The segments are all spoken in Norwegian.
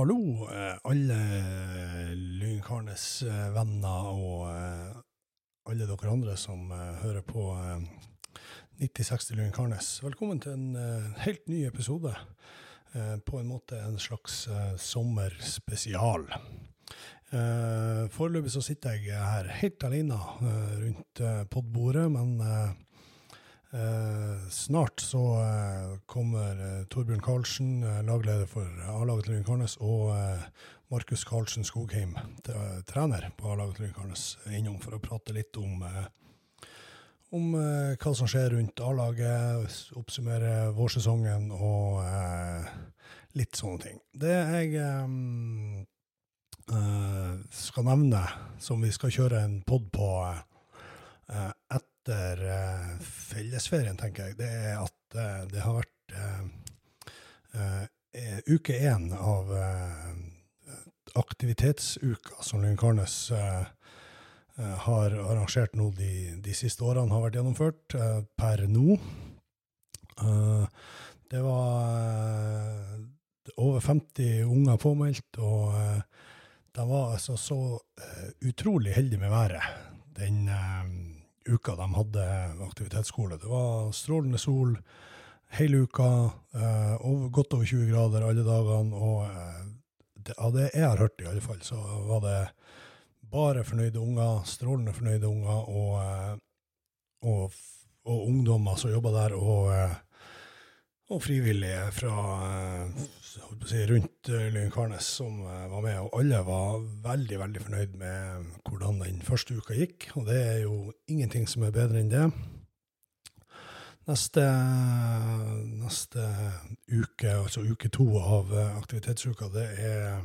hallo, eh, alle Lynkarnes eh, venner og eh, alle dere andre som hører på eh, 9060 Lynkarnes. Velkommen til en helt ny episode. På en måte en slags sommerspesial. Foreløpig så sitter jeg her helt alene rundt podbordet, men eh, snart så eh, kommer eh, Torbjørn Karlsen, eh, lagleder for A-laget til Lynkarnes, og eh, Markus Karlsen Skogheim, trener på A-laget til Lynkarnes, innom for å prate litt om, om hva som skjer rundt A-laget, oppsummere vårsesongen og litt sånne ting. Det jeg skal nevne, som vi skal kjøre en pod på eh, etter eh, fellesferien, tenker jeg, det er at eh, det har vært eh, uke én av aktivitetsuka som Lynkarnes uh, har arrangert nå de, de siste årene, har vært gjennomført uh, per nå. Uh, det var over 50 unger påmeldt, og de var altså så utrolig heldige med været den uka de hadde aktivitetsskole. Det var strålende sol hele uka, eh, over, godt over 20 grader alle dagene, og eh, det, av det jeg har hørt i alle fall, så var det bare fornøyde unger, strålende fornøyde unger, og, eh, og, og ungdommer som jobba der, og, og frivillige fra eh, si, rundt eh, Lynkarnes som eh, var med, og alle var veldig, veldig fornøyd med hvordan den første uka gikk, og det er jo ingenting som er bedre enn det. Neste, neste uke, altså uke to av aktivitetsuka, det er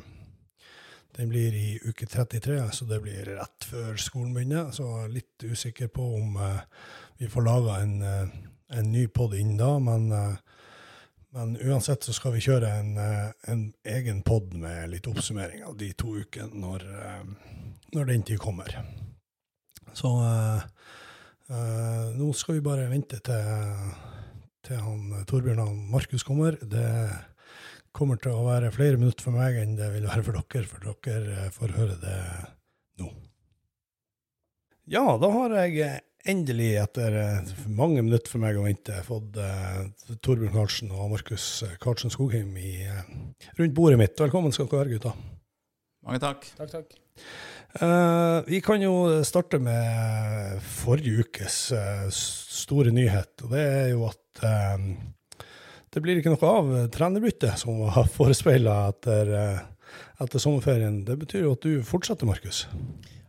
den blir i uke 33, så det blir rett før skolen begynner. Så jeg er litt usikker på om vi får laga en, en ny pod inn da, men, men uansett så skal vi kjøre en, eh, en egen pod med litt oppsummering av de to ukene når, eh, når den tid kommer. Så uh, uh, nå skal vi bare vente til, til han Torbjørn og Markus kommer. Det kommer til å være flere minutter for meg enn det vil være for dere, for dere får høre det nå. Ja, da har jeg endelig, etter eh, mange minutter for meg å vente, fått uh, Torbjørn Karlsen og Markus eh, Karlsen Skogheim i, uh, rundt bordet mitt. Velkommen skal dere være, gutta. Mange takk. Takk, takk. Uh, vi kan jo starte med forrige ukes store nyhet, og det er jo at det blir ikke noe av trenerbyttet som var forespeila etter, etter sommerferien. Det betyr jo at du fortsetter, Markus.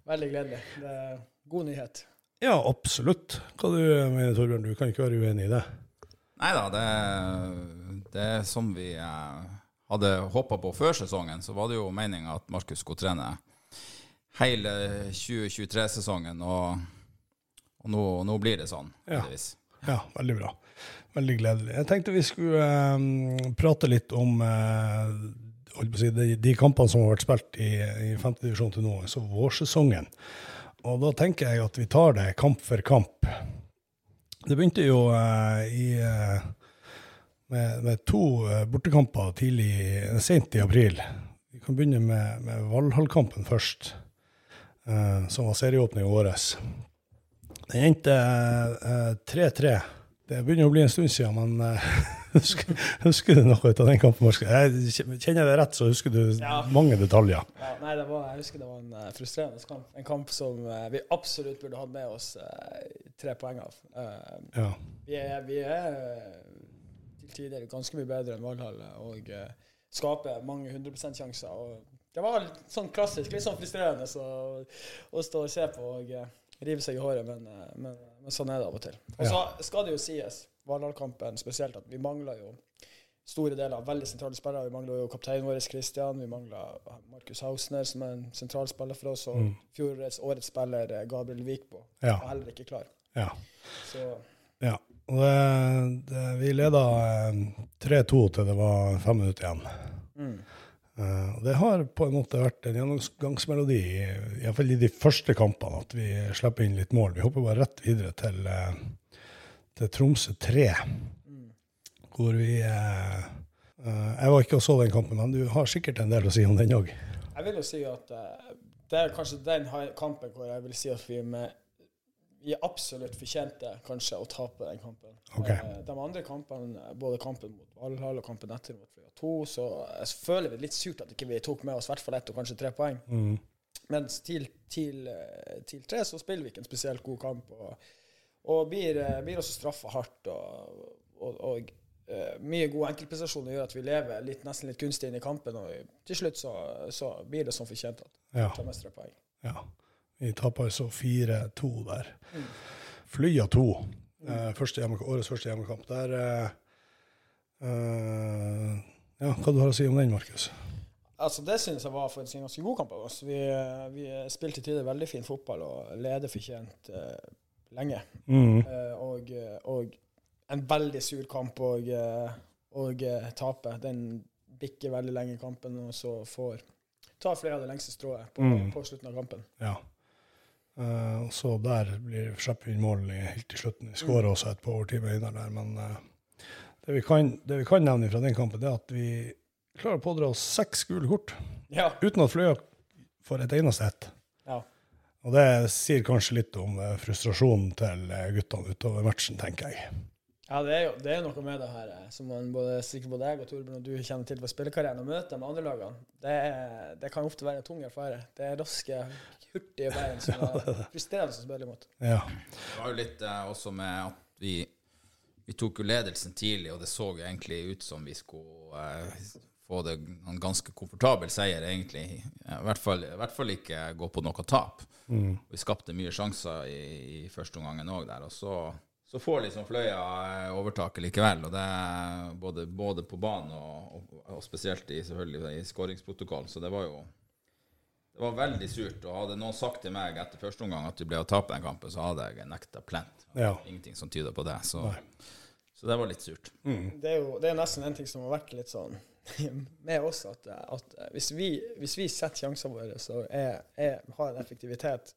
Veldig gledelig. Det er god nyhet. Ja, absolutt. Hva du mener Torbjørn? Du kan ikke være uenig i det? Nei da, det, det som vi eh, hadde håpa på før sesongen, så var det jo meninga at Markus skulle trene hele 2023-sesongen, og, og nå, nå blir det sånn, heldigvis. Ja, veldig bra. Veldig gledelig. Jeg tenkte vi skulle eh, prate litt om å si, de, de kampene som har vært spilt i, i 5. divisjon til nå, altså vårsesongen. Og da tenker jeg at vi tar det kamp for kamp. Det begynte jo eh, i, eh, med, med to eh, bortekamper tidlig, eh, sent i april. Vi kan begynne med, med Valhall-kampen først, eh, som var serieåpning i våres. Den endte eh, 3-3. Det begynner å bli en stund siden, men eh, husker, husker du noe ut av den kampen? Jeg Kjenner jeg det rett, så husker du Ja. mange detaljer. Ja, nei, det var, jeg husker det var en eh, frustrerende kamp. En kamp som eh, vi absolutt burde hatt med oss eh, tre poeng av. Ja. vi er, vi er til tider ganske mye bedre enn Valhall og skaper mange 100 sjanser. Og det var litt sånn klassisk, litt sånn frustrerende så, å stå og se på og rive seg i håret, men, men, men sånn er det av og til. Og så skal det jo sies, Valhall-kampen spesielt, at vi mangler jo store deler av veldig sentrale spillere. Vi mangler jo kapteinen vår, Christian. Vi mangler Markus Hausner, som er en sentral spiller for oss. Og Mm. fjorårets årets spiller, eh, Gabriel Wikbo Ja. var heller ikke klar. ja. Så ja. Det, det, vi leda eh, 3-2 til det var fem minutter igjen. mm. Eh, det har på en måte vært en gjennomgangsmelodi, i- iallfall i de første kampene, at vi slipper inn litt mål. Vi hopper bare rett videre til, eh, til Tromsø 3, Mm. hvor vi eh, Eh, jeg var ikke og så den kampen, men du har sikkert en del å si om den òg. Jeg vil jo si at uh, det er kanskje den kampen hvor jeg vil si at vi, med, vi absolutt fortjente kanskje å tape den kampen. Okay. Uh, de andre kampene, både kampen mot Valhall og kampen etter mot Fløya 2, så jeg føler vi litt surt at ikke vi tok med oss i hvert fall ett og kanskje tre poeng. Mm. Mens til, til, til, tre så spiller vi ikke en spesielt god kamp. Og, og blir, blir også straffa hardt. og, og, og Uh, mye gode enkeltprestasjoner gjør at vi lever litt, nesten litt kunstig inn i kampen. Og til slutt så, så blir det som fortjent at vi ja. tar mest poeng. Ja. Vi taper så 4-2 der. Mm. Flya 2, uh, første årets første hjemmekamp. Der uh, Ja, hva du har å si om den, Markus? Altså, det synes jeg var for en ganske god kamp av oss. Vi, vi spilte til tider veldig fin fotball og leder fortjent lenge. Mm. og, og en veldig sur kamp og, eh, og tape. Den bikker veldig lenge i kampen, og så får ta flere av det lengste strået på, mm. på slutten av kampen. Ja. Uh, så der blir slipper vi inn mål helt til slutten. Vi skårer mm. også et par overtimer inne der, men uh, det, vi kan, det, vi kan, nevne fra den kampen, det er at vi klarer å pådra oss seks gule kort ja. uten at Fløya får et eneste ett. Og det sier kanskje litt om frustrasjonen til guttene utover matchen, tenker jeg. Ja, det er jo det er noe med det her eh, som man både, sikkert både jeg og Torbjørn og du kjenner til fra spillekarrieren. Å møte med andre lagene, det, er, det, kan ofte være en tung affære. Det er raske, hurtige bein som er frustrerende å spille imot. Ja. Det var jo litt eh, også med at vi, vi tok jo ledelsen tidlig, og det så jo egentlig ut som vi skulle eh, få det en ganske komfortabel seier, egentlig. I hvert fall, i hvert fall ikke gå på noe tap. Mm. Vi skapte mye sjanser i, i første omgangen òg der. og så så får liksom Fløya eh, overtaket likevel. og det er Både, både på banen og, og, og, spesielt i, selvfølgelig i skåringsprotokoll. Så det var jo det var veldig surt. og Hadde noen sagt til meg etter første omgang at du ble å tape den kampen, så hadde jeg nekta plent. Ja. Ingenting som tyder på det. Så, så det var litt surt. Mm. Det, er jo det er nesten en ting som har vært litt sånn med oss, at, at hvis, vi, hvis, vi, setter sjansene våre, så er, har en effektivitet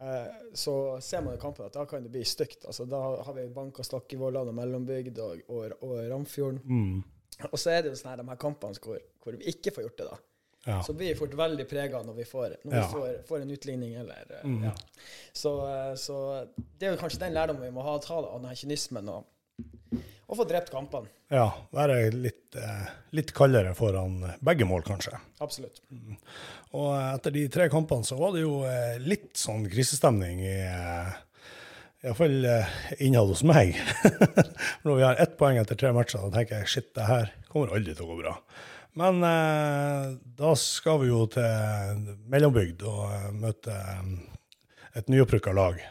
Eh, så ser man i kampen at da kan det bli stygt. Altså, da har vi banka Stakkevollan og Mellombygd og, og, og Ramfjorden. Mm. Og så er det jo sånn her, de her kampene hvor, hvor, vi ikke får gjort det, da. Ja. Så blir vi fort veldig prega når vi får, når ja. vi får, får en utligning eller eh, mm. ja. så, eh, så, det er jo kanskje den lærdommen vi må ha ta av denne kynismen. og og få drept kampene. Ja, være litt, eh, litt, kaldere foran begge mål, kanskje. Absolutt. Mm. Og etter de tre kampene så var det jo eh, litt sånn krisestemning i eh, Iallfall innad hos meg. Når vi har ett poeng etter tre matcher, da tenker jeg shit, det her kommer aldri til å gå bra. Men da skal vi jo til mellombygd og møte et nyopprykka lag.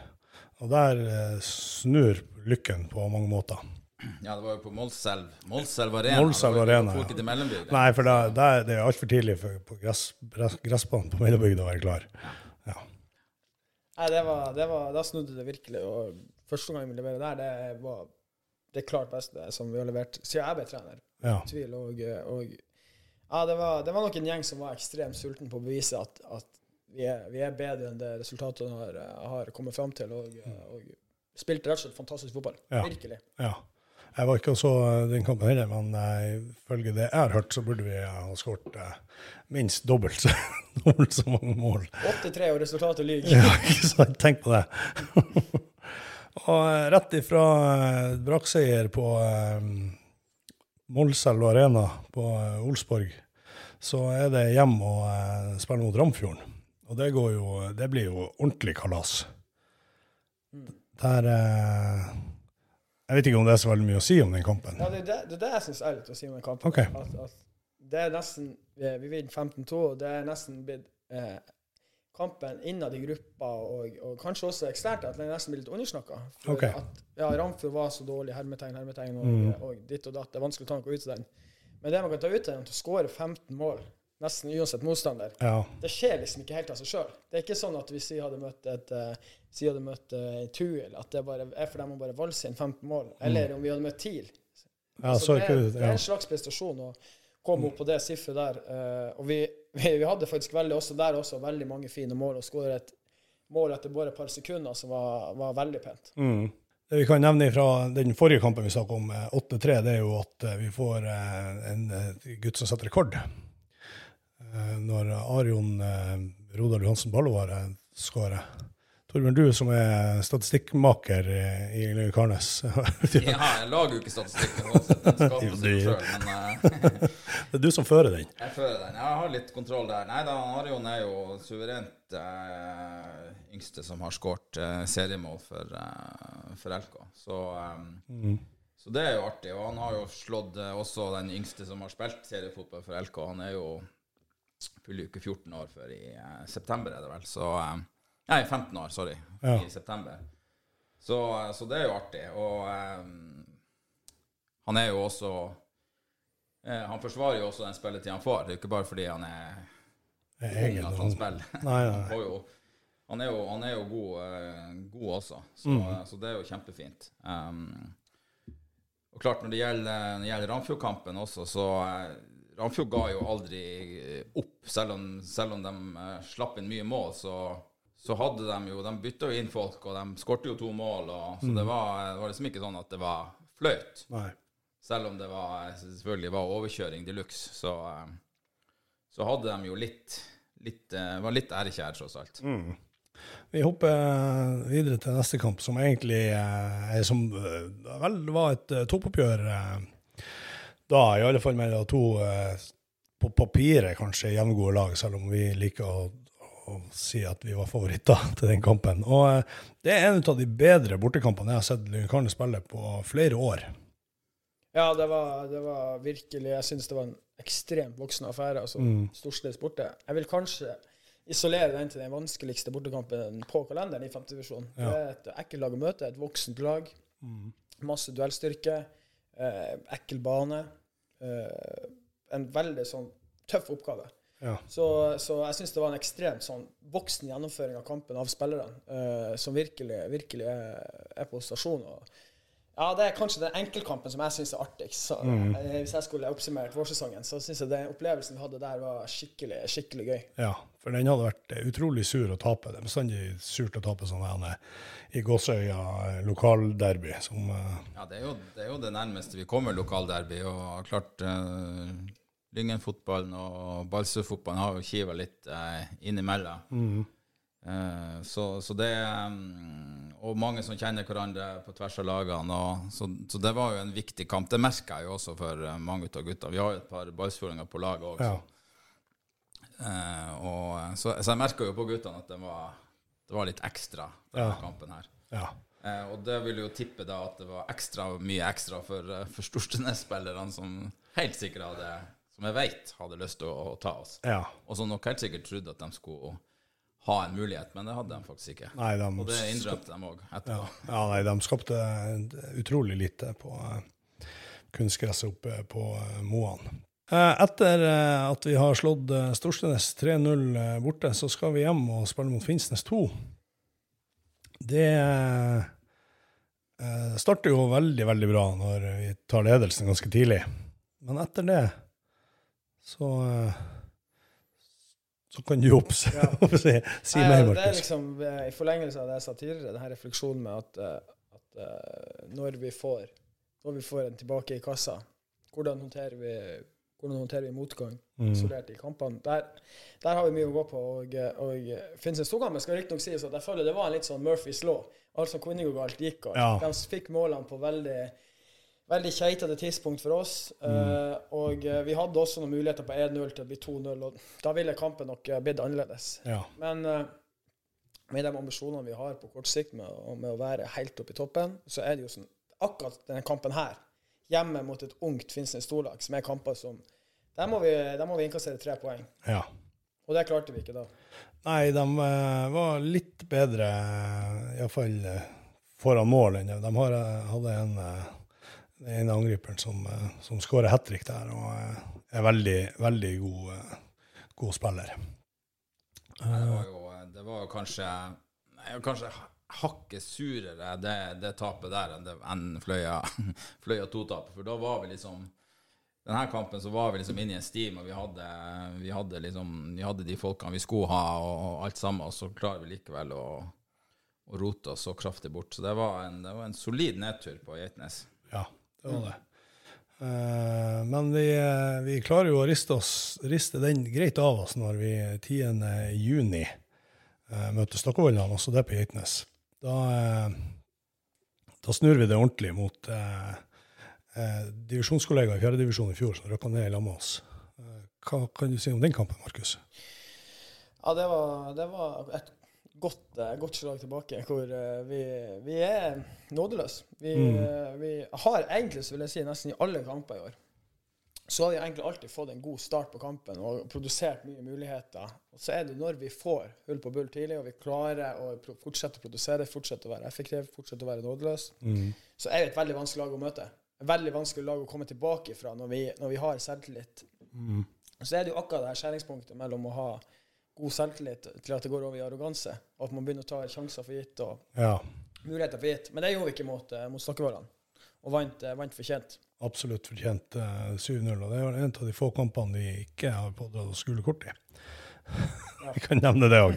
Og der snur lykken på mange måter. Ja, det var jo på Målselv. Målselv Arena. Målselv Arena. Folk til Mellombygd. Nei, for da, da, det er altfor tidlig for, på gress, gressbanen på Mellombygd å være klar. Ja. Nei, det var, det var, da snudde det virkelig. Og første gang vi leverer der, det var det klart beste som vi har levert siden jeg ble trener. Ja. Tvil. Og, og ja, det var, det var, nok en gjeng som var ekstremt sulten på å bevise at, at vi, er, vi, er, bedre enn det resultatene har, har kommet fram til. Og, og spilte rett og slett fantastisk fotball. Ja. Virkelig. Ja. Jeg var ikke og så den kampen heller, men uh, ifølge det jeg har hørt, så burde vi ha skåret uh, minst dobbelt så, dobbelt så mange mål. 8-3 og resultatet lyver. ja, ikke sant. Tenk på det. og uh, rett ifra brakseier på uh, Målselv Arena på uh, Olsborg, så er det hjem og uh, spille mot Ramfjorden. Og det, jo, det, blir jo ordentlig kalas. Der Der jeg vet ikke om det er så veldig mye å si om den kampen. Ja, Det er det, det, det jeg syns er litt å si om den kampen. Okay. At, at det er nesten, Vi, vi vinner 15-2, og det er nesten blitt eh, kampen innad i gruppa, og, og, kanskje også eksternt, at den nesten blir litt undersnakka. Okay. At ja, Ramfjord var så dårlig, hermetegn, hermetegn, og, mm. og, ditt og datt. Det er vanskelig å ta noe ut av den. Men det man kan ta ut av den, til å skåre 15 mål nesten uansett motstander. Ja. Det skjer liksom ikke helt av seg sjøl. Det er ikke sånn at hvis vi hadde møtt et uh, si hadde møtt uh, Tuil, at det bare er for dem å bare valse inn 15 mål. Mm. Eller om vi hadde møtt TIL. Ja, altså, det, er, det, er, en slags prestasjon å komme opp på det sifferet der. Uh, og vi, vi, vi, hadde faktisk veldig, også der også veldig mange fine mål, og skåret et mål etter bare et par sekunder som var, var veldig pent. Mm. Det vi kan nevne fra den forrige kampen vi snakket om, eh, 8-3, det er jo at eh, vi får eh, en eh, gutt som setter rekord. Eh, Når Arion eh, Rodal Johansen Ballovar eh, skårer. Torbjørn, du som er statistikkmaker i Karnes. Ja, jeg lager jo ikke statistikk, det- er du som fører den. jeg fører den. Jeg har litt kontroll der. Nei da, Arion er jo suverent eh, yngste som har skåret eh, seriemål for, eh, for LK. Så, eh, så det er jo artig. Og han har jo slått eh, også den yngste som har spilt seriefotball for LK. Han er jo fyller jo ikke 14 år før i eh, september, er det vel. Så eh, Nei, 15 år, sorry. Ja. I september. Så, så det er jo artig. Og um, han er jo også uh, Han forsvarer jo også den spilletida han får. Det er jo ikke bare fordi han er ung at han spiller. Nei, Han, nei. jo, han er jo, han er jo god, uh, god også, så, Mm. så det er jo kjempefint. Um, og klart, når det gjelder, når det gjelder Ramfjord-kampen også, så Ramfjord ga jo aldri opp, selv om, selv om de slapp inn mye mål. så så hadde de jo De bytta jo inn folk, og de skårte jo to mål. Og, så det, var, det var liksom ikke sånn at det var flaut. Nei. Selv om det var, selvfølgelig var overkjøring de luxe, så, så hadde de jo litt, litt eh, Var litt ærekjær, tross alt. Vi hopper videre til neste kamp, som egentlig eh, som eh, vel var et toppoppgjør da, i alle fall mellom to på papiret kanskje jevngode lag, selv om vi liker å, å si at vi var favoritter til den kampen. Og eh, det er en av de bedre bortekampene jeg har sett Lyngkarne spille på flere år. Ja, det var, det var virkelig Jeg syns det var en ekstremt voksen affære. altså Mm. Storsløs borte. Jeg vil kanskje isolere den til den vanskeligste bortekampen på kalenderen i femtedivisjon. Ja. Det er et ekkelt lag å møte, et voksent lag. Masse duellstyrke, eh, ekkel bane. Eh, en veldig sånn tøff oppgave. Ja. Så, så jeg syns det var en ekstremt sånn voksen gjennomføring av kampen av spillerne, uh, som virkelig, virkelig er, er på stasjon. Og, ja, det er kanskje den enkeltkampen som jeg syns er artigst. Så, Uh, hvis jeg skulle oppsummert vårsesongen, så syns jeg den opplevelsen vi hadde der, var skikkelig, skikkelig gøy. Ja, for den hadde vært utrolig sur å tape. Det er bestandig surt å tape sånn her i Gåsøya eh, lokalderby. Som, uh, Ja, det er, jo, det er jo det nærmeste vi kommer lokalderby. Og klart uh, Lyngen-fotballen og Balsø-fotballen har jo kiva litt eh, innimellom. Eh, så, så det mm, Og mange som kjenner hverandre på tvers av lagene. Og, så, så det var jo en viktig kamp. Det merka jeg jo også for eh, mange av gutta. Vi har jo et par balsfjordinger på laget òg. ja. og, så, så jeg merka jo på guttene at det var, det var litt ekstra, denne Ja. kampen her. ja. Eh, og det vil jo tippe da at det var ekstra mye ekstra for, eh, for Storstenes-spillerne som helt sikkert hadde Som jeg vet hadde lyst til å, å ta oss. ja. Og som nok helt sikkert trodde at de skulle ha en mulighet, men det hadde de faktisk ikke. Nei, de, Og det innrømte de òg ja. etterpå. ja, nei, de skapte utrolig lite på eh, kunstgresset oppe på eh, Moan. Eh, etter eh, at vi har slått eh, Storstenes 3-0 eh, borte, så skal vi hjem og spille mot Finnsnes 2. Det eh, starter jo veldig, veldig bra når vi tar ledelsen ganske tidlig. Men etter det så eh, så kan du opp, si, si Nei, mer, Det er liksom eh, i forlengelse av det jeg sa tidligere, denne refleksjonen med at, eh, at når, vi får, når vi får en tilbake i kassa, hvordan håndterer vi, hvordan håndterer vi motgang Mm. isolert i kampene? Der, der har vi mye å gå på. Og, og Finnsnes Storkampen skal riktignok sies at jeg føler det var en litt sånn Murphys law. Alt som kunne gå galt, gikk galt. Ja. De fikk målene på veldig veldig keitete tidspunkt for oss. Mm. eh, og eh, vi hadde også noen muligheter på 1-0 til å bli 2-0, og da ville kampen nok eh, blitt annerledes. Ja. Men med de ambisjonene vi har på kort sikt med, med å være helt oppe i toppen, så er det jo sånn Akkurat denne kampen her, hjemme mot et ungt Finnsnes storlag, som er kamper som Der må vi, der må vi innkassere tre poeng. ja. Og det klarte vi ikke da. Nei, de var litt bedre, iallfall foran mål. De hadde en, den angriperen som, uh, som skårer hat trick der, og eh, er veldig, veldig god, eh, god spiller. Det var jo, det var jo kanskje Kanskje hakket surere det, det tapet der enn, det, enn Fløya, Fløya 2-tapet. For da var vi liksom denne kampen så var vi liksom inne i en steam, og vi hadde, vi hadde liksom Vi hadde de folkene vi skulle ha, og, og alt sammen, og så klarer vi likevel å, og rota så kraftig bort. Så det var en, det var en solid nedtur på Geitnes. Ja, det var det. Uh, men vi, eh, vi klarer jo å riste, oss, riste den greit av oss når vi 10. juni uh, møter Stokkevollan, også det på Geitnes. Da, uh, da snur vi det ordentlig mot uh, divisjonskollega i fjerdedivisjon i fjor som røkka ned i lag med oss. hva kan du si om den kampen, Markus? Ja, det var, det var et godt, godt, slag tilbake, hvor vi, vi er nådeløse. Vi, mm. vi, har egentlig, så vil jeg si, nesten i alle kamper i år så har vi egentlig alltid fått en god start på kampen og produsert mye muligheter. Og så er det når vi får hull på bull tidlig, og vi klarer å fortsette å produsere, fortsette å være effektiv, fortsette å være nådeløse, mm. så er vi et veldig vanskelig lag å møte. Et veldig vanskelig lag å komme tilbake fra når vi, når vi har selvtillit. Mm. Så er det jo akkurat det her skjæringspunktet mellom å ha god selvtillit til at det går over i arroganse, og at man begynner å ta sjanser for gitt og ja. muligheter for gitt. Men det gjorde vi ikke mot, eh, mot Snakkevallene, og vant, eh, vant fortjent absolutt fortjent uh, eh, 7-0. Og det er en av de få kampene vi ikke har pådratt oss gule kort i. vi kan nevne det òg.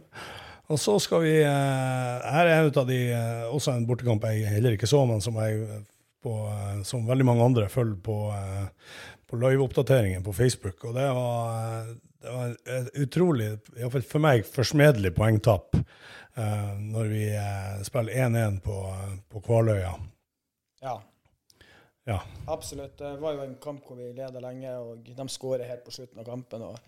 og så skal vi Her er en av de, også en bortekamp jeg heller ikke så, men som, jeg, på, som veldig mange andre følger på, på live-oppdateringen på Facebook. Og det var, det var et utrolig, iallfall for meg, forsmedelig poengtap når vi spiller 1-1 på, på Kvaløya. Ja. Ja. Absolutt. Det var jo en kamp hvor vi leda lenge, og de skårer helt på slutten av kampen. og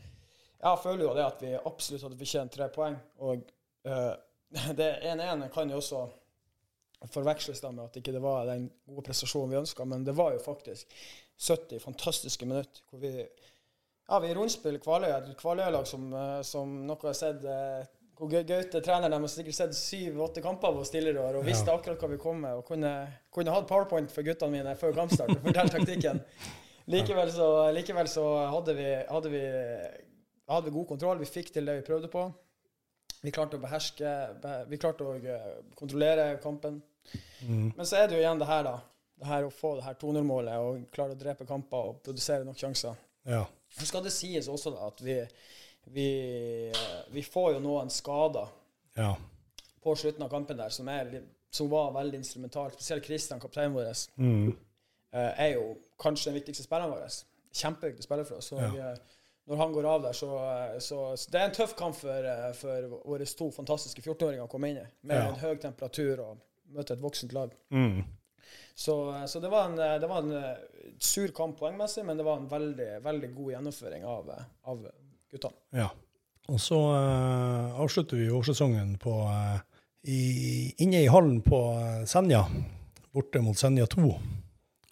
Jeg føler jo det at vi absolutt hadde fortjent tre poeng. Og uh, det 1-1 kan jo også forveksles da med at ikke det var den gode prestasjonen vi ønska, men det var jo faktisk 70 fantastiske minutter hvor vi ja, vi rundspiller Kvaløya, et Kvaløya-lag som, eh, som noe har sett uh, hvor Gaute treneren har sikkert sett syv-åtte kamper av oss tidligere år og visste ja. akkurat hva vi kom med. Og kunne, kunne hatt powerpoint for guttene mine før kampstart og fortalt taktikken. Likevel så, likevel så hadde, vi, hadde, vi, hadde, vi, god kontroll. Vi fikk til det vi prøvde på. Vi klarte å beherske Vi klarte å eh, kontrollere kampen. Mm. Men så er det jo igjen det her, da. Det her å få det her 2-0-målet og klare å drepe kamper og produsere nok sjanser. Ja. Så skal det sies også at vi vi, vi får jo noen skader ja. på slutten av kampen der som, er, som var veldig instrumentalt. Spesielt Kristian, kapteinen vår, mm. Eh, er jo kanskje den viktigste spilleren vår. Kjempeviktig spiller for oss. Og, ja. Eh, når han går av der, så, så, så, Det er en tøff kamp for, eh, for våre to fantastiske 14-åringer å komme inn i. Med ja. en høy temperatur og møte et voksent lag. Mm. Så, så, det, var en, det var en sur kamp poengmessig, men det var en veldig, veldig god gjennomføring av, av guttene. Ja. Og så uh, avslutter vi årssesongen på, uh, i, inne i hallen på Senja, borte mot Senja 2.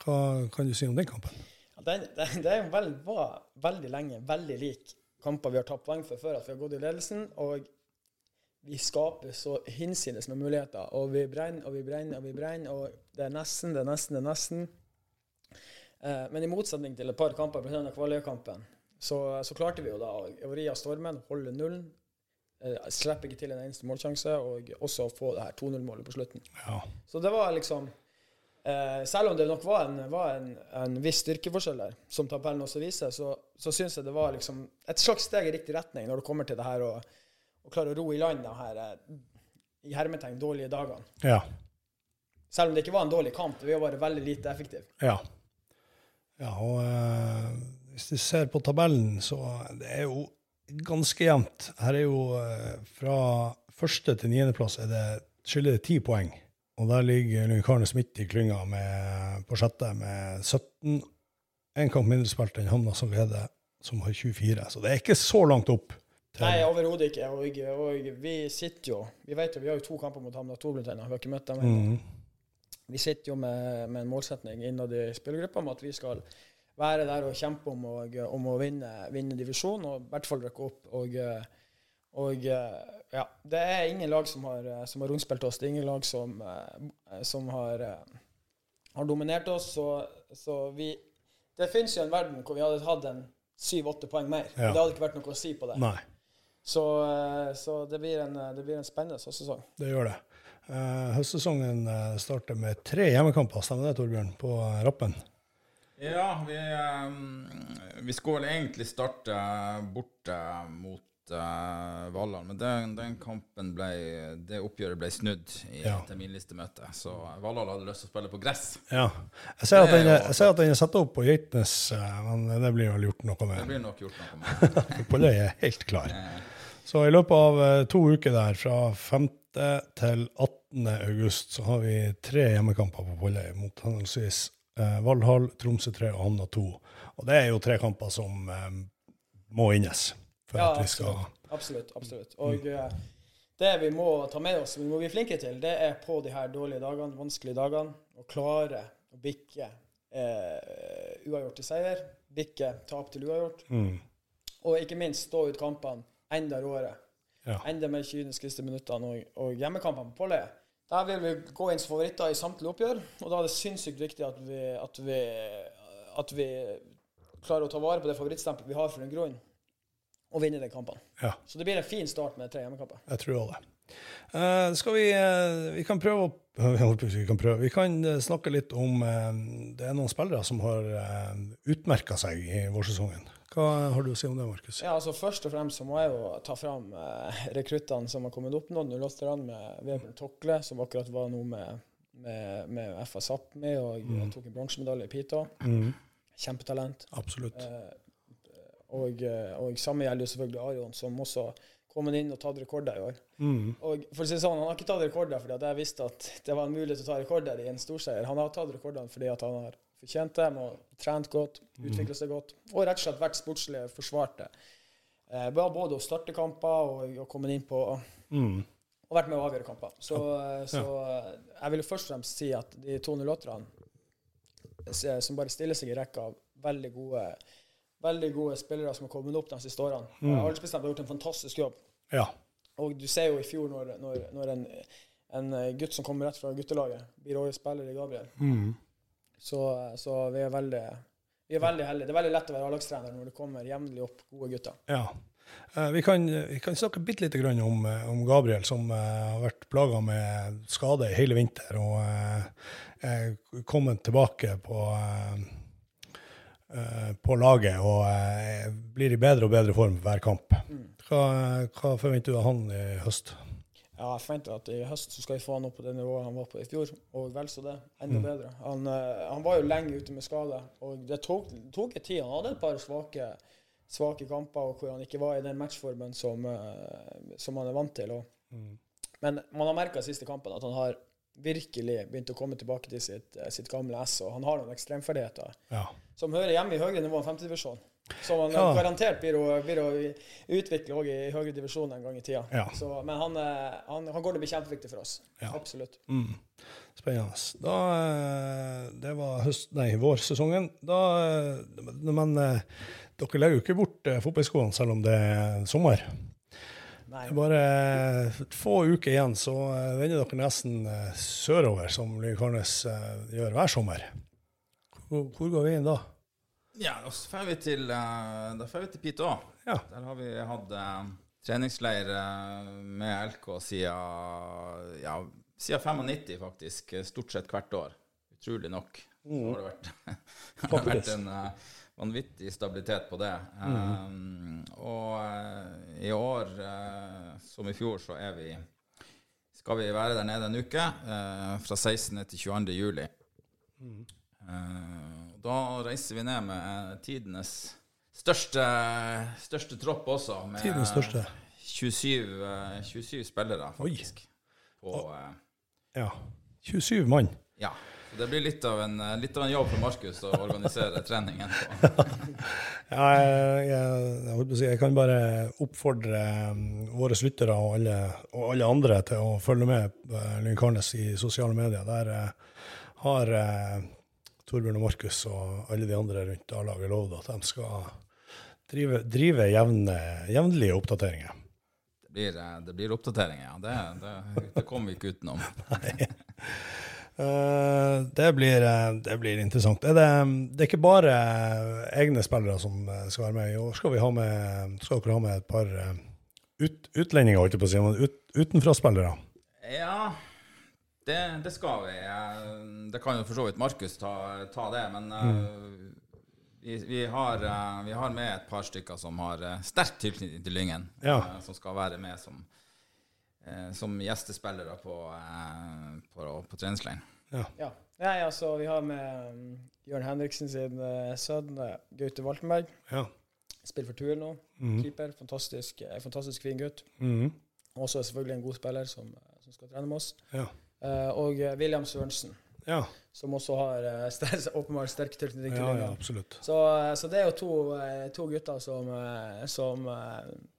Hva kan du si om den kampen? Ja, den, den, det vel, var veldig lenge veldig lik kamper vi har tapt poeng for før at vi har gått i ledelsen. og vi skaper så hinsides med muligheter, og vi brenner og vi brenner og vi brenner. Og det er nesten, det er nesten, det er nesten. Eh, men i motsetning til et par kamper, bl.a. Kvaløykampen, så, så, klarte vi jo da å ri av stormen, holde nullen. Eh, slipper ikke til en eneste målsjanse, og også få det her 2-0-målet på slutten. Ja. Så det var liksom eh, Selv om det nok var en, var en, en viss styrkeforskjell der, som tabellen også viser, så, så syns jeg det var liksom et slags steg i riktig retning når det kommer til det her å, å klare å ro i land de her eh, i hermetegn dårlige dagene. Ja. Selv om det ikke var en dårlig kamp, vi var bare veldig lite effektive. Ja. ja og... Uh hvis du ser på tabellen, så det er jo ganske jevnt. Her er jo eh, fra første til niendeplass skiller det ti poeng. Og der ligger Lunkarnes midt i klynga på sjette med 17. Én kamp mindre spilt enn Hamna som leder, som har 24. Så det er ikke så langt opp. Nei, overhodet ikke. Og, og, vi sitter jo Vi vet jo, vi har jo to kamper mot Hamna 2 blant annet. Vi har ikke møtt dem ennå. Mm. Vi sitter jo med, med en målsetning innad i spillergruppa om at vi skal være der og kjempe om, og, om å vinne, vinne divisjon, og i hvert fall rykke opp. Og, og, ja, det er ingen lag som har, som har rundspilt oss. Det er ingen lag som, som har, har, dominert oss. Så, så vi Det finnes jo en verden hvor vi hadde hatt en syv-åtte poeng mer. Ja. Det hadde ikke vært noe å si på det. Nei. Så, så det, blir en, det, blir en, spennende høstsesong. Det gjør det. Uh, høstsesongen starter med tre hjemmekamper, stemmer det, Torbjørn, på Rappen? Ja, vi, um, vi skulle vel egentlig starte borte mot uh, Valhall. Men den, den, kampen ble Det oppgjøret ble snudd i ja. terminlistemøtet. Så Valhall hadde lyst til å spille på gress. Ja. Jeg ser at den, jeg ser at den er satt opp på Geitnes, eh, men det blir vel gjort noe med. Det blir nok gjort noe med. Polløy er helt klar. Så i løpet av uh, to uker der, fra 5. til 18. august, så har vi tre hjemmekamper på Polløy mot henholdsvis eh, Valhall, Tromsø 3 og Hamna 2. Og det er jo tre kamper som eh, må innes for ja, at vi skal Absolutt. absolutt. Og mm. det vi må ta med oss, vi må bli flinke til, det er på de her dårlige dagene, vanskelige dagene, å klare å bikke eh, uavgjort til seier, bikke tap til uavgjort. Mm. Og ikke minst stå ut kampene enda råere. Ja. Enda mer kyniske minuttene og, og hjemmekampene på Polle. Der vil vi gå inn som favoritter i samtlige oppgjør, og da er det sinnssykt viktig at vi, at vi, at vi klarer å ta vare på det favorittstempelet vi har for en grunn og vinne de kampene. Ja. Så det blir en fin start med tre hjemmekamper. Jeg tror det. Uh, skal vi, uh, vi kan prøve å vi kan, prøve. vi kan uh, snakke litt om Det er noen spillere som har uh, utmerka seg i vårsesongen. Hva har du å si om det, Markus? Ja, altså Først og fremst så må jeg jo ta fram rekruttene som har kommet opp nå. Nå låste han med Vebjørn Tokle, som akkurat var noe med, med, med FA Sápmi og mm. tok en bronsemedalje i Pita. Mm. Kjempetalent. Absolutt. Og, eh, og samme gjelder jo selvfølgelig Arion, som også kommet inn og tatt rekorder i år. Mm. Og for å si sånn, Han har ikke tatt rekorder fordi jeg visste at det var en mulighet til å ta rekorder i en storseier. Han har tatt rekordene fordi at han har fortjent dem og trent godt, utvikla seg godt, og rett og slett vært sportslig forsvarte. Eh, både å starte kamper og, og komme inn på mm. Og vært med å avgjøre kamper. Så, ja. så ja. jeg vil jo først og fremst si at de to 08-erne som bare stiller seg i rekka av veldig gode veldig gode spillere som har kommet opp de siste årene. Mm. Aldersbestemt har gjort en fantastisk jobb. Ja. Og du ser jo i fjor, når, når, når en, en, gutt som kommer rett fra guttelaget, blir årets spiller i Gabriel, mm. Så, så, vi er veldig vi er veldig heldige. Det er veldig lett å være A-lagstrener når det kommer jevnlig opp gode gutter. Ja. Uh, vi, kan, vi, kan, snakke bitte lite grann om, eh, om, Gabriel, som uh, har vært plaga med skade hele vinter. Og er kommet tilbake på Eh, på laget og eh, blir i bedre og bedre form hver kamp. Mm. Hva, hva, forventer du av han i høst? Ja, Jeg forventer at i høst så skal vi få han opp på det nivået han var på i fjor, og vel så det. Enda mm. bedre. Han, eh, han, var jo lenge ute med skade, og det tok, tok en tid. Han hadde et par svake, svake kamper hvor han ikke var i den matchformen som, som han er vant til. Mm. Men man har merka siste kampen at han har virkelig begynt å komme tilbake til sitt, sitt gamle ess, og han har noen ekstremferdigheter. Ja som hører hjemme i høyere nivå enn femtedivisjon. Som han ja. garantert blir å, blir å utvikle òg i høyere divisjon en gang i tida. Ja. Så, men han, eh, han, han, går til å bli kjempeviktig for oss. Ja. Absolutt. Mm. Spennende. Da, eh, det var høst, nei, vårsesongen. Da, eh, men dere legger jo ikke bort fotballskoene selv om det er sommer. Nei. Bare få uker igjen, så vender dere nesten sørover, som Lyngkarnes gjør hver sommer. Hvor, hvor går vi inn da? Ja, da drar vi til, uh, til Piteå. Ja. Der har vi hatt uh, treningsleir uh, med LK siden, ja, siden 95, faktisk. Stort sett hvert år. Utrolig nok. Mm. Så har det vært, har vært en vanvittig stabilitet på det. Mm. Um, og i år, som i fjor, så er vi skal vi være der nede en uke. fra 16. til 22. juli. Mm. Eh, da reiser vi ned med eh, tidenes største, største tropp også. Med tidenes største. 27, 27 eh, spillere, faktisk. På, ja. 27 mann. Ja. Så det blir litt av en, litt av en jobb for Markus å organisere treningen. ja, jeg, jeg, jeg, kan bare oppfordre våre lyttere og alle, og alle, andre til å følge med på Lynkarnes i sosiale medier. Der har Torbjørn og Markus og alle de andre rundt A-laget lovde at de skal drive, drive jevne, jevnlige oppdateringer. Det blir, eh, det blir oppdateringer, ja. Det, det, det kommer vi ikke utenom. Nei. Uh, det, blir, eh, det, blir, interessant. Er det, det, er ikke bare egne spillere som skal være med. I år skal, vi ha med, skal dere ha med et par ut, utlendinger, holdt jeg på å si, ut, utenfraspillere? Ja, det, det, skal vi. Det kan jo for så vidt Markus ta, ta, det, men mm. uh, vi, vi, har, uh, vi, har, med et par stykker som har uh, sterk tilknytning til Lyngen. Ja. Uh, som skal være med som, som gjestespillere på, på, på treningsleiren. Ja. ja. Nei, altså, vi har med um, Jørn Henriksen sin sønn Gaute Waltenberg. Ja. Spiller for Tuel nå. Mm. Keeper. Fantastisk, fantastisk fin gutt. Mm. Også selvfølgelig en god spiller som, som skal trene med oss. Ja. og William Sørensen ja. som også har uh, åpenbart sterk tilknytning til ja, linja. Ja, absolutt. Så, uh, så, det er jo to, uh, to gutter som, som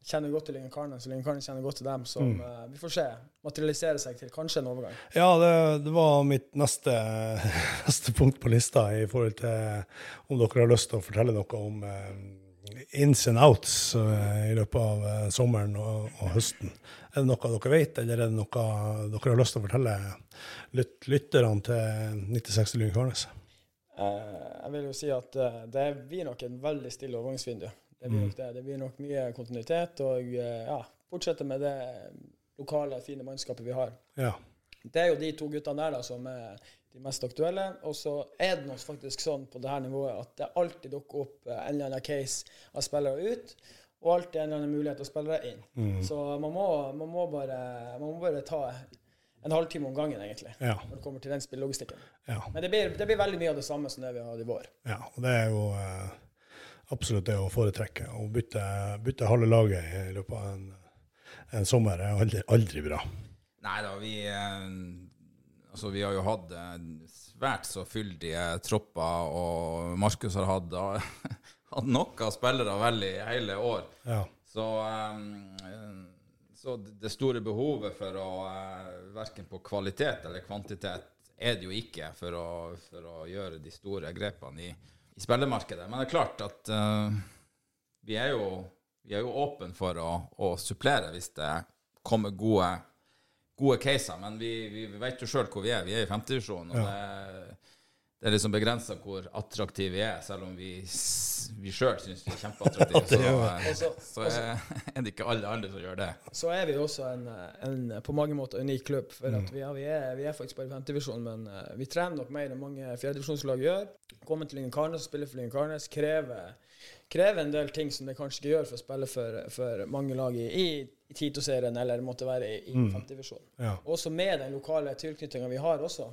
kjenner godt til Lyngen Karnes, så Lyngen Karnes kjenner godt til dem, som mm. vi får se materialisere seg til kanskje en overgang. Ja, det, det var mitt neste, neste, punkt på lista i forhold til om dere har lyst til å fortelle noe om ins and outs i løpet av sommeren og, og høsten. Er det noe dere vet, eller er det noe dere har lyst til å fortelle lyt lytterne til 96 Lyng Karnes? Uh, jeg vil jo si at det blir nok en veldig stille overgangsvindu. Det blir, mm. nok det. det blir nok mye kontinuitet, og ja, fortsette med det lokale, fine mannskapet vi har. Ja. Det er jo de to guttene der da, som er de mest aktuelle. Og så er det faktisk sånn på dette nivået at det alltid dukker opp en eller annen case av spillere ut og alltid en eller annen mulighet å spille inn. Mm. Så man må, man, må bare, man må, bare, ta en halvtime om gangen, egentlig, ja. når det kommer til den spillelogistikken. Ja. Men det blir, det blir, veldig mye av det samme som det vi har i vår. Ja, og det er jo eh, absolutt det å foretrekke. Å bytte, bytte halve laget i løpet av en, en sommer er aldri, aldri bra. Nei da, vi, eh, altså, vi har jo hatt eh, svært så fyldige tropper, og Markus har hatt hatt av spillere vel i hele år. Ja. Så, um, så, det store behovet for å verken på kvalitet eller kvantitet er det jo ikke for å, for å gjøre de store grepene i, i spillemarkedet. Men det er klart at uh, vi er jo, vi er jo åpne for å, å, supplere hvis det kommer gode, gode caser. Men vi, vi vet jo sjøl hvor vi er. Vi er i femtedivisjonen. Ja. det, det er liksom begrensa hvor attraktive vi er, selv om vi, vi sjøl syns vi er kjempeattraktive. Så, så, er det ikke alle andre som gjør det. Så er vi også en, en på mange måter unik klubb. For mm. vi, er, vi, er, vi, er, faktisk bare i femtedivisjon, men uh, vi trener nok mer enn mange fjerdedivisjonslag gjør. Kommer til Lyngen Karnes og spille for Lyngen Karnes krever, krever, en del ting som det kanskje ikke gjør for å spille for, for mange lag i, i, i Tito-serien eller måtte være i, i mm. femtedivisjon. Ja. Også med den lokale tilknytninga vi har også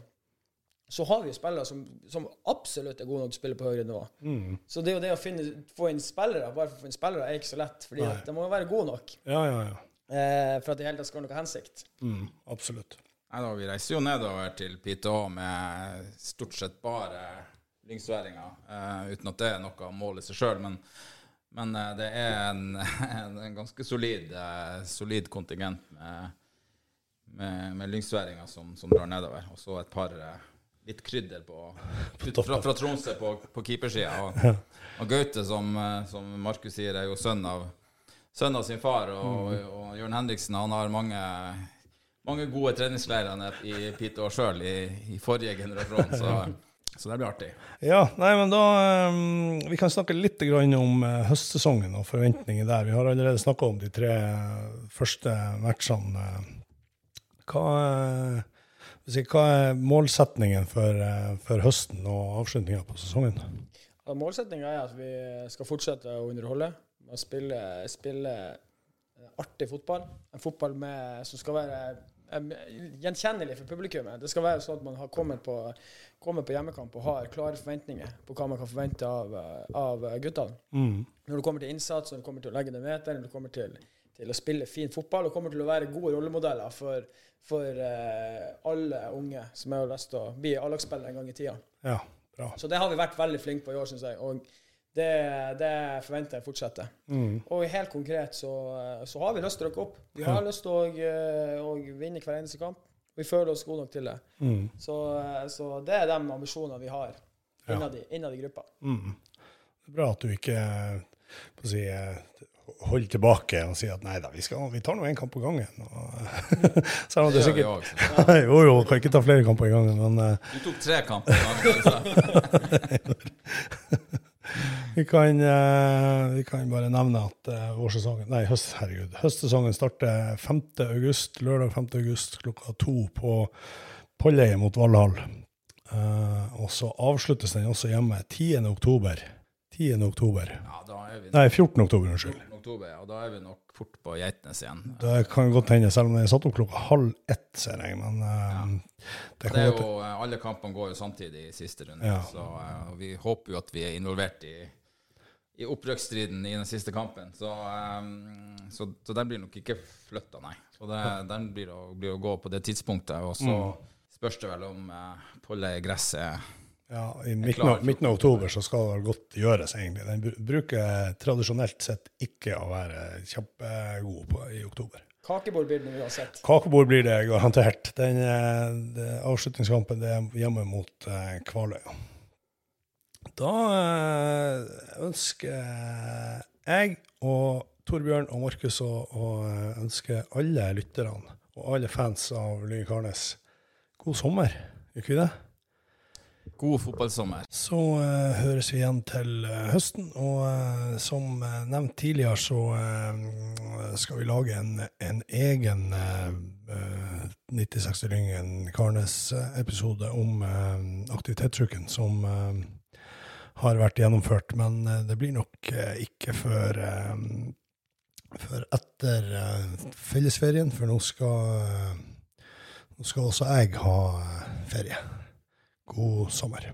så har vi spillere som, som, absolutt er gode nok til å spille på høyere nivå. Mm. Så det det å finne, få inn spillere bare for å få inn spillere er ikke så lett. fordi de må jo være gode nok ja, ja, ja. Eh, for at det hele tatt skal ha noe hensikt. Mm, absolutt. Nei, da, vi reiser jo nedover til PTH med stort sett bare lyngsværinger, Uh, uten at det er noe mål i seg sjøl. Men, men uh, det er en, en, en ganske solid, uh, solid kontingent med, med, med lyngsværinger som, som, drar nedover. Og så et par eh, litt krydder på, fra, fra Tromsø på, på keepersida. Og, og, Gaute, som, eh, som Markus sier, er jo sønn av, sønn av sin far. Og, mm. og, Jørn Henriksen han har mange, mange gode treningsleirer i Piteå sjøl i, i, forrige generasjon. Så, så, det blir artig. Ja, nei, men da um, Vi kan snakke litt om uh, høstsesongen og forventninger der. Vi har allerede snakka om de tre første matchene. Hva uh, hva er målsetningen for, uh, for høsten og avslutninga på sesongen? Ja, Målsettinga er at vi skal fortsette å underholde. Spille, spille artig fotball. En fotball med, som skal være gjenkjennelig for publikummet. Det skal være sånn at man har kommet på, kommet på hjemmekamp og har klare forventninger på hva man kan forvente av, av guttene. Mm. Når det kommer til innsats, når det kommer til å legge ned meter, når det kommer til, til, å spille fin fotball, og kommer til å være gode rollemodeller for for uh, alle unge som har lyst til å bli A-lagsspillere en gang i tida. Ja, bra. Så det har vi vært veldig flinke på i år, syns jeg. Og det, det, forventer jeg fortsetter. Mm. Og helt konkret så, så, har vi lyst til å rykke opp. Vi har ja. lyst til å, eh, å, vinne hver eneste kamp. Vi føler oss gode nok til det. Mm. Så, eh, så, det er de ambisjonene vi har innad, ja. i, innad i gruppa. Mm. Det er bra at du ikke på å si, holder tilbake og sier at nei da, vi, skal, vi tar nå én kamp på gangen. Selv om det, det sikkert ja. Jo, jo, kan ikke ta flere kamper i gangen, men uh, Du tok tre kamper i gangen. vi, kan, uh, vi kan bare nevne at uh, vårsesongen Nei, høst, herregud. Høstsesongen starter 5. august, lørdag 5. august klokka to på Polleiet mot Valhall. Uh, og så avsluttes den også hjemme 10. oktober. 10. oktober. Ja, da er vi Nei, 14. oktober, unnskyld. 14. oktober, ja, da er vi nok fort på Geitnes igjen. Det kan godt hende, selv om den er satt opp klokka halv ett, ser jeg. Men ja. det Det er jo, eh, alle kampene går jo samtidig i siste runde, Ja. så eh, vi håper jo at vi er involvert i, i opprykksstriden i den siste kampen. Så, um, så, så den blir nok ikke flytta, nei. Så det, den blir å, blir å gå på det tidspunktet. Og så Mm. spørs det vel om uh, pollet i Gresset Ja, I midten av, midten av oktober så skal det godt gjøres, egentlig. Den bruker tradisjonelt sett ikke å være kjempegod på, i oktober. Kakebord blir det når vi har sett. Kakebord blir det garantert. Den den det, avslutningskampen det er hjemme mot eh, Kvaløya. Da eh, ønsker jeg og Torbjørn og Markus å, å ønske alle lytterne og alle fans av Lyngen Karnes god sommer. Gjør ikke vi det? God fotballsommer. Så uh, høres vi igjen til uh, høsten. Og uh, som eh, nevnt tidligere, så eh, skal vi lage en, en egen uh, 9060 Lyngen Karnes-episode om aktivitetsuken som eh, har vært gjennomført. Men eh, det blir nok eh, ikke før, eh, før etter fellesferien, for nå skal, nå skal også jeg ha ferie. God sommer.